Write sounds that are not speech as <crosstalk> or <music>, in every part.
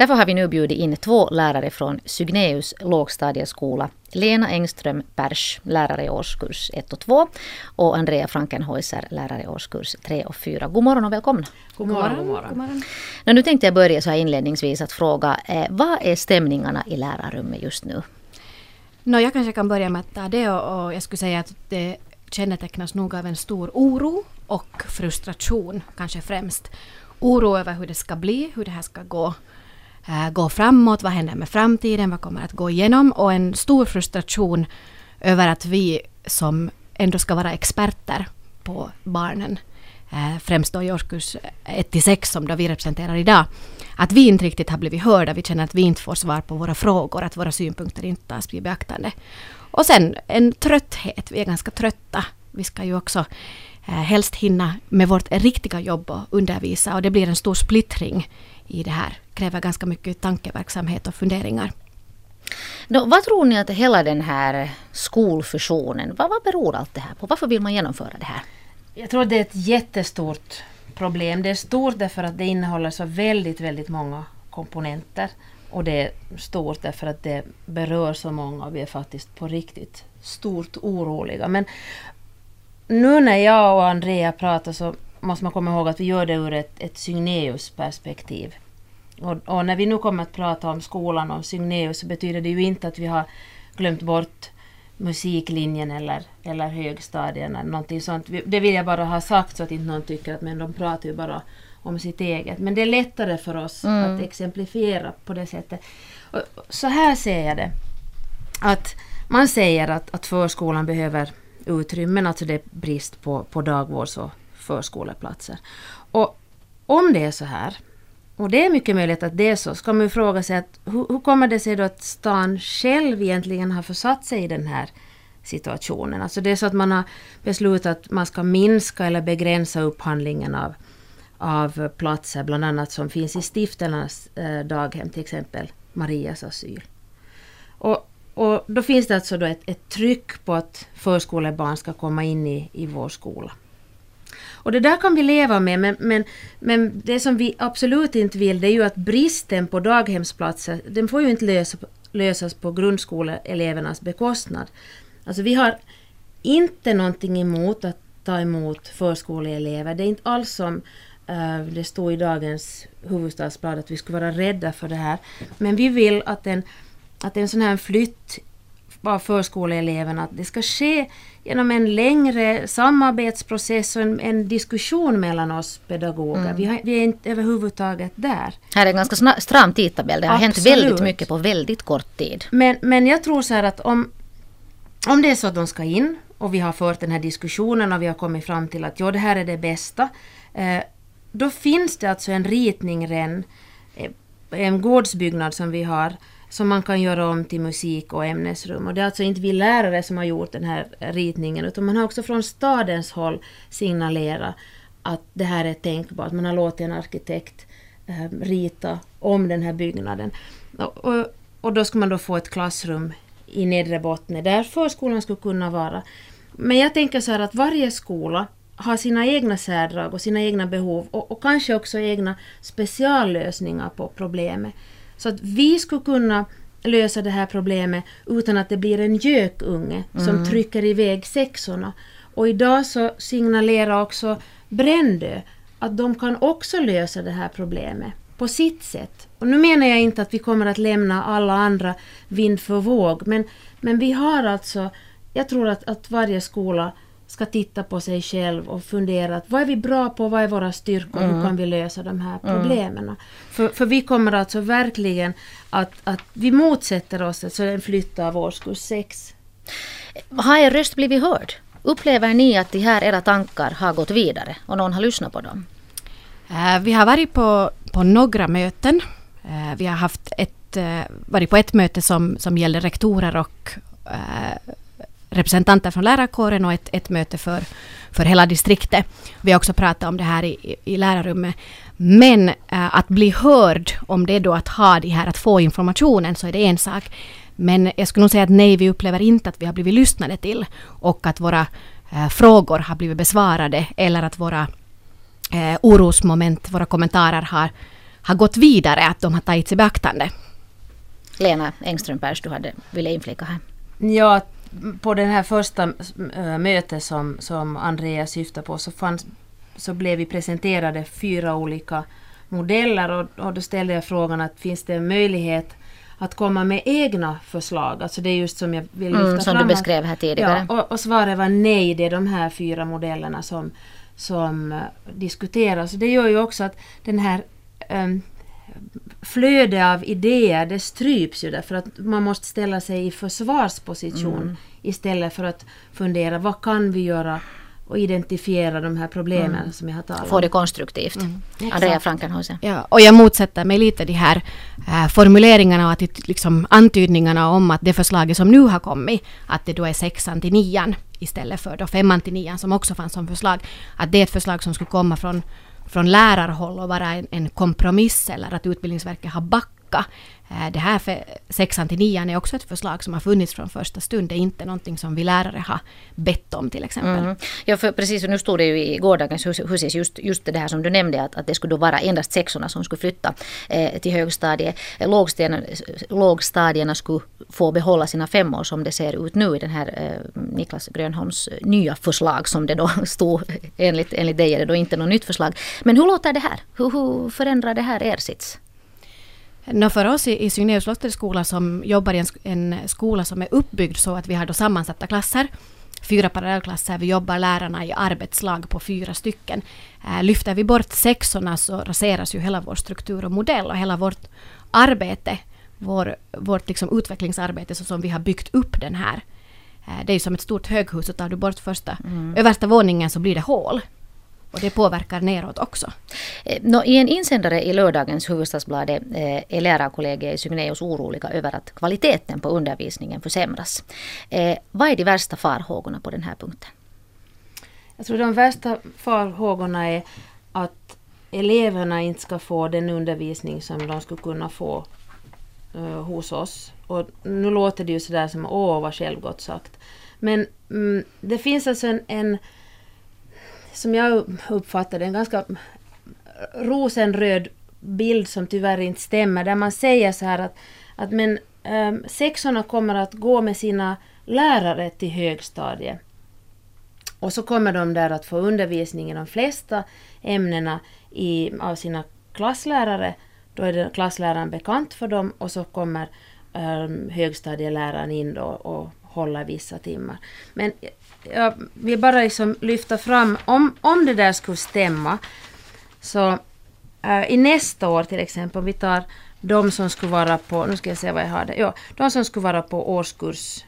Därför har vi nu bjudit in två lärare från Sygneus lågstadieskola. Lena Engström Pers, lärare i årskurs 1 och 2 och Andrea Frankenhäuser, lärare i årskurs 3 och 4. God morgon och välkomna. God morgon. God morgon. God morgon. Nu tänkte jag börja så här inledningsvis att fråga, eh, vad är stämningarna i lärarrummet just nu? No, jag kanske kan börja med att ta det och, och jag skulle säga att det kännetecknas nog av en stor oro och frustration kanske främst. Oro över hur det ska bli, hur det här ska gå, Äh, gå framåt, vad händer med framtiden, vad kommer att gå igenom och en stor frustration över att vi som ändå ska vara experter på barnen, äh, främst då i årskurs 1 till 6 som då vi representerar idag, att vi inte riktigt har blivit hörda, vi känner att vi inte får svar på våra frågor, att våra synpunkter inte tas i beaktande. Och sen en trötthet, vi är ganska trötta. Vi ska ju också eh, helst hinna med vårt riktiga jobb och undervisa och det blir en stor splittring i det här. Kräver ganska mycket tankeverksamhet och funderingar. Då, vad tror ni att hela den här skolfusionen, vad, vad beror allt det här på? Varför vill man genomföra det här? Jag tror det är ett jättestort problem. Det är stort därför att det innehåller så väldigt, väldigt många komponenter. Och det är stort därför att det berör så många och vi är faktiskt på riktigt stort oroliga. Men nu när jag och Andrea pratar så måste man komma ihåg att vi gör det ur ett, ett Sygneus-perspektiv. Och, och, när vi nu kommer att prata om skolan och Sygneus så betyder det ju inte att vi har glömt bort musiklinjen eller, eller högstadien eller någonting sånt. Det vill jag bara ha sagt så att inte någon tycker att men de pratar ju bara om sitt eget. Men det är lättare för oss mm. att exemplifiera på det sättet. Och så här ser jag det. Att man säger att, att förskolan behöver utrymmen, alltså det är brist på, på dagvårds och förskoleplatser. Och om det är så här, och det är mycket möjligt att det är så, ska man ju fråga sig att hur, hur kommer det sig då att stan själv egentligen har försatt sig i den här situationen? Alltså det är så att man har beslutat att man ska minska eller begränsa upphandlingen av av platser, bland annat som finns i stiftelsernas eh, daghem, till exempel Marias asyl. Och, och då finns det alltså då ett, ett tryck på att förskolebarn ska komma in i, i vår skola. Och det där kan vi leva med, men, men, men det som vi absolut inte vill det är ju att bristen på daghemsplatser, den får ju inte lösa, lösas på grundskoleelevernas bekostnad. Alltså vi har inte någonting emot att ta emot förskoleelever. Det är inte alls som Eh, det står i dagens huvudstadsblad att vi skulle vara rädda för det här. Men vi vill att en, att en sån här flytt av förskoleeleverna, att det ska ske genom en längre samarbetsprocess och en, en diskussion mellan oss pedagoger. Mm. Vi, har, vi, är inte överhuvudtaget där. Här är en ganska stram tidtabell. Det har Absolut. hänt väldigt mycket på väldigt kort tid. Men, men jag tror så här att om, om det är så att de ska in och vi har fört den här diskussionen och vi har kommit fram till att ja, det här är det bästa. Eh, då finns det alltså en ritning redan, eh, en gårdsbyggnad som vi har, som man kan göra om till musik och ämnesrum. Och det är alltså inte vi lärare som har gjort den här ritningen, utan man har också från stadens håll signalerat att det här är tänkbart. Man har låtit en arkitekt eh, rita om den här byggnaden. Och, och, och, då ska man då få ett klassrum i nedre botten där förskolan skulle kunna vara. Men jag tänker så här att varje skola har sina egna särdrag och sina egna behov och, och, kanske också egna speciallösningar på problemet. Så att vi skulle kunna lösa det här problemet utan att det blir en gökunge mm. som trycker iväg sexorna. Och idag så signalerar också Brändö att de kan också lösa det här problemet på sitt sätt. Och nu menar jag inte att vi kommer att lämna alla andra vind för våg, men, men vi har alltså, jag tror att, att varje skola ska titta på sig själv och fundera att vad är vi bra på, vad är våra styrkor, mm. hur kan vi lösa de här mm. problemen. Mm. För, för vi kommer alltså verkligen att, att vi motsätter oss alltså en flytt av årskurs 6. Har er röst blivit hörd? Upplever ni att de här era tankar har gått vidare och någon har lyssnat på dem? Uh, vi har varit på, på några möten. Uh, vi har haft ett, uh, varit på ett möte som, som gäller rektorer och representanter från lärarkåren och ett, ett möte för, för hela distriktet. Vi har också pratat om det här i, i lärarrummet. Men äh, att bli hörd, om det är då att ha det här, att få informationen, så är det en sak. Men jag skulle nog säga att nej, vi upplever inte att vi har blivit lyssnade till och att våra äh, frågor har blivit besvarade eller att våra äh, orosmoment, våra kommentarer har, har gått vidare, att de har tagits i beaktande. Lena Engström Pers, du hade, ville inflika här. Ja, på den här första äh, mötet som, som Andreas syftar på så, fanns, så blev vi presenterade fyra olika modeller och, och då ställde jag frågan att finns det en möjlighet att komma med egna förslag. Alltså det är just som jag vill lyfta mm, Som fram. du beskrev här tidigare. Ja, och, och svaret var nej, det är de här fyra modellerna som, som uh, diskuteras. Det gör ju också att den här um, flöde av idéer det stryps ju därför att man måste ställa sig i försvarsposition mm. istället för att fundera vad kan vi göra och identifiera de här problemen mm. som jag har talat om. Få det konstruktivt. Mm. Andrea Frankenhausen. Ja, och jag motsätter mig lite de här äh, formuleringarna och att, liksom, antydningarna om att det förslaget som nu har kommit, att det då är sexan till nian istället för då femman till nian som också fanns som förslag, att det är ett förslag som skulle komma från från lärarhåll och vara en, en kompromiss eller att Utbildningsverket har backat vecka. Eh, det här för sexan till nian är också ett förslag som har funnits från första stund. Det är inte någonting som vi lärare har bett om till exempel. Mm. Ja, för precis, och nu stod det ju i gårdagens husis just, just det här som du nämnde att, att det skulle då vara endast sexorna som skulle flytta eh, till högstadiet. Eh, lågstadierna, lågstadierna skulle få behålla sina femmor som det ser ut nu i den här eh, Niklas Grönholms eh, nya förslag som det då <laughs> stod enligt, enligt dig är det då inte något nytt förslag. Men hur låter det här? Hur, hur förändrar det här er sits? No, för oss i, i Signeus skola som jobbar i en, en, skola som är uppbyggd så att vi har då sammansatta klasser, fyra parallellklasser, vi jobbar lärarna i arbetslag på fyra stycken. Eh, lyfter vi bort sexorna så raseras ju hela vår struktur och modell och hela vårt arbete, vår, vårt liksom utvecklingsarbete så som vi har byggt upp den här. Eh, det är ju som ett stort höghus, och tar du bort första, mm. översta våningen så blir det hål. Och det påverkar neråt också. Eh, no, I en insändare i lördagens Hufvudstadsbladet eh, är lärarkollegiet i Sygneus oroliga över att kvaliteten på undervisningen försämras. Eh, vad är de värsta farhågorna på den här punkten? Jag tror de värsta farhågorna är att eleverna inte ska få den undervisning som de skulle kunna få uh, hos oss. Och nu låter det ju sådär som åh vad självgott sagt. Men mm, det finns alltså en, en som jag uppfattar det, en ganska rosenröd bild som tyvärr inte stämmer, där man säger så här att, att men um, sexorna kommer att gå med sina lärare till högstadiet. Och så kommer de där att få undervisning i de flesta ämnena i, av sina klasslärare. Då är det klassläraren bekant för dem och så kommer um, högstadieläraren in då och håller vissa timmar. Men jag vill bara liksom lyfta fram, om, om det där skulle stämma, så äh, i nästa år till exempel, om vi tar de som skulle vara på, nu ska jag se vad jag har det, ja, de som skulle vara på årskurs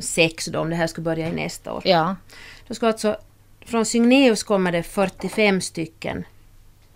6 mm, då, om det här skulle börja i nästa år. Ja. Då ska alltså, från Signeus kommer det 45 stycken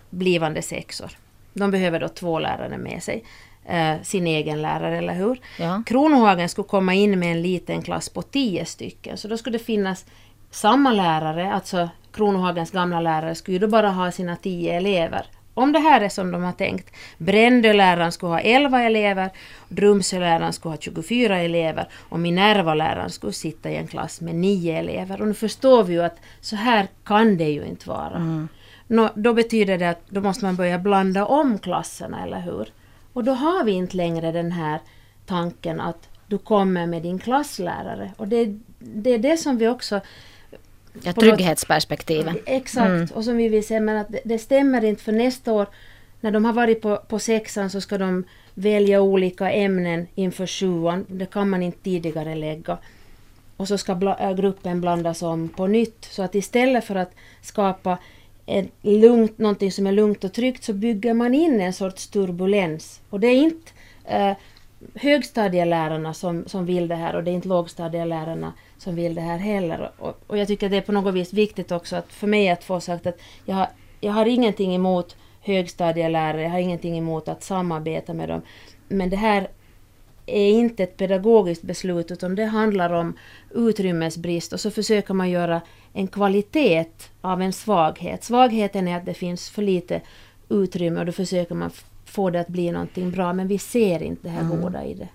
blivande sexor. De behöver då två lärare med sig eh, sin egen lärare, eller hur? Ja. Kronohagen skulle komma in med en liten klass på tio stycken, så då skulle det finnas samma lärare, alltså Kronohagens gamla lärare, skulle ju då bara ha sina tio elever. Om det här är som de har tänkt. Brändöläraren skulle ha 11 elever, Drumsöläraren skulle ha 24 elever och Minervaläraren skulle sitta i en klass med 9 elever. Och nu förstår vi ju att så här kan det ju inte vara. Mm. Nå, då betyder det att då måste man börja blanda om klasserna, eller hur? Och då har vi inte längre den här tanken att du kommer med din klasslärare. Och det, det är det som vi också... Ja, trygghetsperspektivet. Exakt, mm. och som vi vill se, men att det, det, stämmer inte för nästa år när de har varit på, på sexan så ska de välja olika ämnen inför sjuan. Det kan man inte tidigare lägga. Och så ska bla, äh, gruppen blandas om på nytt. Så att istället för att skapa en lugnt, någonting som är lugnt och tryggt så bygger man in en sorts turbulens. Och det är inte eh, högstadielärarna som, som vill det här och det är inte lågstadielärarna som vill det här heller. Och, och jag tycker det är på något vis viktigt också att för mig att få sagt att jag har, jag har ingenting emot högstadielärare, jag har ingenting emot att samarbeta med dem. Men det här är inte ett pedagogiskt beslut utan det handlar om utrymmesbrist och så försöker man göra en kvalitet av en svaghet. Svagheten är att det finns för lite utrymme och då försöker man få det att bli någonting bra men vi ser inte det här mm. goda i det.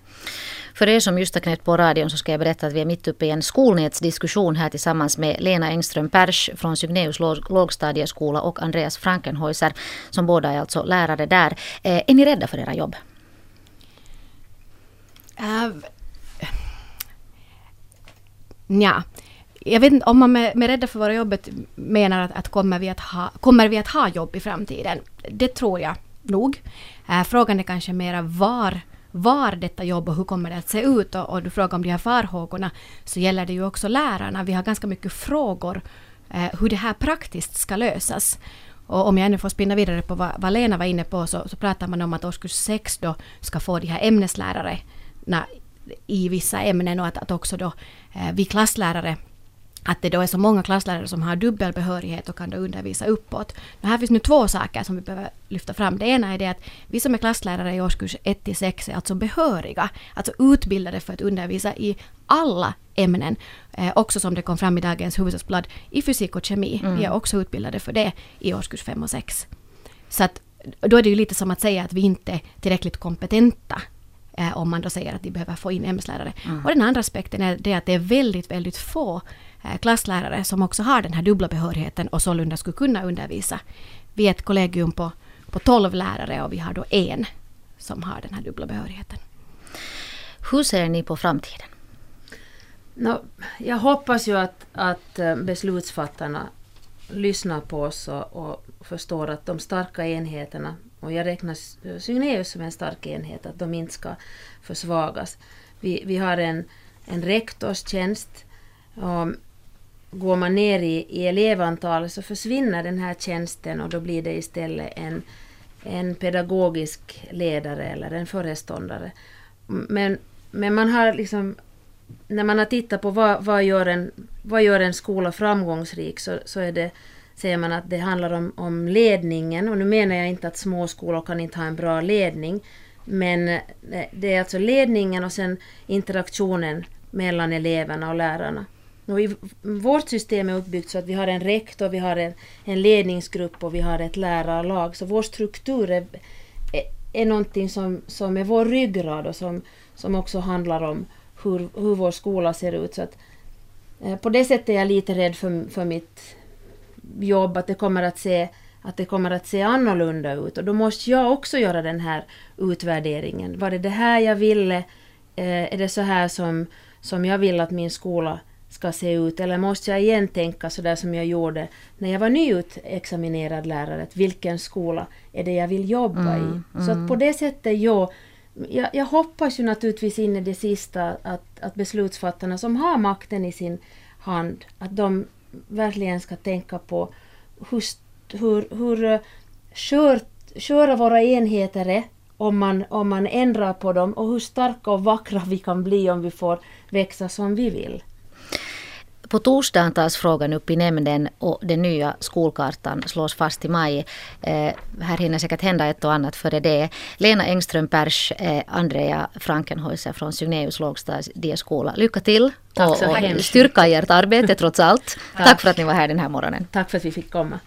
För er som just har knäppt på radion så ska jag berätta att vi är mitt uppe i en skolnätsdiskussion här tillsammans med Lena Engström Pers från Sygneus lågstadieskola och Andreas Frankenhäuser som båda är alltså lärare där. Eh, är ni rädda för era jobb? Uh, ja. Jag vet inte om man med, med rädda för våra jobbet menar att, att, kommer, vi att ha, kommer vi att ha jobb i framtiden? Det tror jag nog. Uh, frågan är kanske mera var var detta jobb och hur kommer det att se ut? Och, och du frågar om de här farhågorna så gäller det ju också lärarna. Vi har ganska mycket frågor eh, hur det här praktiskt ska lösas. Och om jag ännu får spinna vidare på vad, vad Lena var inne på så, så pratar man om att årskurs 6 då ska få de här ämneslärarna i vissa ämnen och att, att också då eh, vi klasslärare att det då är så många klasslärare som har dubbel behörighet och kan då undervisa uppåt. Och här finns nu två saker som vi behöver lyfta fram. Det ena är det att vi som är klasslärare i årskurs 1 till 6 är alltså behöriga, alltså utbildade för att undervisa i alla ämnen. Eh, också som det kom fram i dagens huvudstadsblad i fysik och kemi. Mm. Vi är också utbildade för det i årskurs 5 och 6. Så att då är det ju lite som att säga att vi inte är tillräckligt kompetenta eh, om man då säger att de behöver få in ämneslärare. Mm. Och den andra aspekten är det att det är väldigt, väldigt få klasslärare som också har den här dubbla behörigheten och sålunda skulle kunna undervisa. Vi är ett kollegium på, på 12 lärare och vi har då en som har den här dubbla behörigheten. Hur ser ni på framtiden? No, jag hoppas ju att, att eh, beslutsfattarna lyssnar på oss och, och förstår att de starka enheterna och jag räknar Sygneus som en stark enhet, att de inte ska försvagas. Vi, vi har en, en rektorstjänst. Och går man ner i, i elevantal så försvinner den här tjänsten och då blir det istället en, en pedagogisk ledare eller en föreståndare. Men, men man har liksom när man har tittat på vad, vad, gör, en, vad gör en skola framgångsrik så, så är det säger man att det handlar om, om ledningen och nu menar jag inte att små skolor kan inte ha en bra ledning men eh, det är alltså ledningen och sen interaktionen mellan eleverna och lärarna. Och i, vårt system är uppbyggt så att vi har en rektor, vi har en, en ledningsgrupp och vi har ett lärarlag. Så vår struktur är, är, är någonting som, som är vår ryggrad och som, som också handlar om hur, hur vår skola ser ut. Så att, eh, på det sättet är jag lite rädd för, för mitt jobb, att det kommer att se att det kommer att se annorlunda ut och då måste jag också göra den här utvärderingen. Var det det här jag ville? Eh, är det så här som, som jag vill att min skola ska se ut? Eller måste jag igen tänka så där som jag gjorde när jag var nyutexaminerad lärare? Att vilken skola är det jag vill jobba mm, i? Mm. Så att på det sättet, ja, jag, jag hoppas ju naturligtvis in i det sista att, att beslutsfattarna som har makten i sin hand, att de verkligen ska tänka på hur, hur, hur skört, eh, sköra våra enheter är om man, om man ändrar på dem och hur starka och vackra vi kan bli om vi får växa som vi vill. På torsdagen tas frågan upp i nämnden och den nya skolkartan slås fast i maj. Eh, här hinner säkert hända ett och annat före det. Lena Engström Pers, eh, Andrea Frankenhäuser från Sygneus lågstadieskola. Lycka till Tack så och, och styrka i ert arbete trots allt. Tack. Tack för att ni var här den här morgonen. Tack för att vi fick komma.